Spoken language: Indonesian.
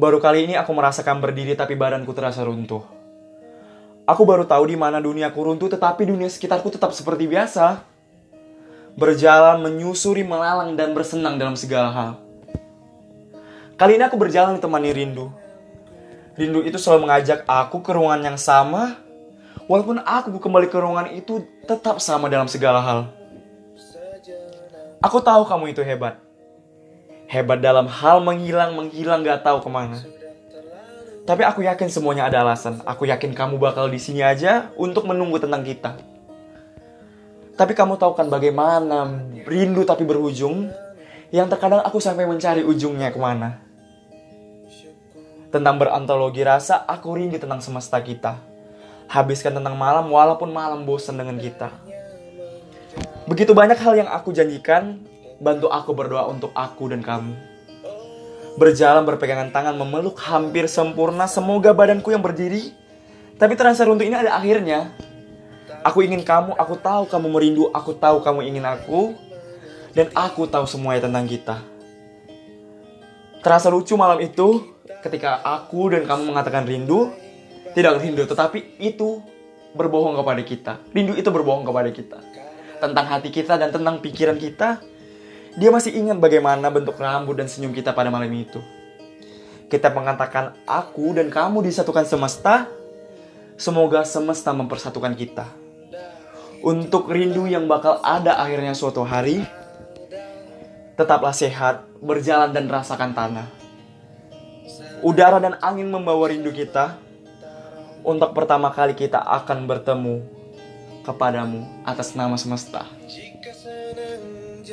Baru kali ini aku merasakan berdiri tapi badanku terasa runtuh. Aku baru tahu di mana duniaku runtuh tetapi dunia sekitarku tetap seperti biasa. Berjalan, menyusuri, melalang, dan bersenang dalam segala hal. Kali ini aku berjalan ditemani rindu. Rindu itu selalu mengajak aku ke ruangan yang sama, walaupun aku kembali ke ruangan itu tetap sama dalam segala hal. Aku tahu kamu itu hebat. Hebat dalam hal menghilang, menghilang gak tahu ke mana. Tapi aku yakin semuanya ada alasan. Aku yakin kamu bakal di sini aja untuk menunggu tentang kita. Tapi kamu tahu kan bagaimana rindu tapi berujung? Yang terkadang aku sampai mencari ujungnya ke mana. Tentang berantologi rasa, aku rindu tentang semesta kita. Habiskan tentang malam walaupun malam bosan dengan kita. Begitu banyak hal yang aku janjikan, bantu aku berdoa untuk aku dan kamu. Berjalan berpegangan tangan memeluk hampir sempurna semoga badanku yang berdiri. Tapi terasa runtuh ini ada akhirnya. Aku ingin kamu, aku tahu kamu merindu, aku tahu kamu ingin aku. Dan aku tahu semuanya tentang kita. Terasa lucu malam itu ketika aku dan kamu mengatakan rindu. Tidak rindu, tetapi itu berbohong kepada kita. Rindu itu berbohong kepada kita. Tentang hati kita dan tentang pikiran kita. Dia masih ingat bagaimana bentuk rambut dan senyum kita pada malam itu. Kita mengatakan aku dan kamu disatukan semesta. Semoga semesta mempersatukan kita. Untuk rindu yang bakal ada akhirnya suatu hari, tetaplah sehat, berjalan dan rasakan tanah. Udara dan angin membawa rindu kita. Untuk pertama kali kita akan bertemu kepadamu atas nama semesta.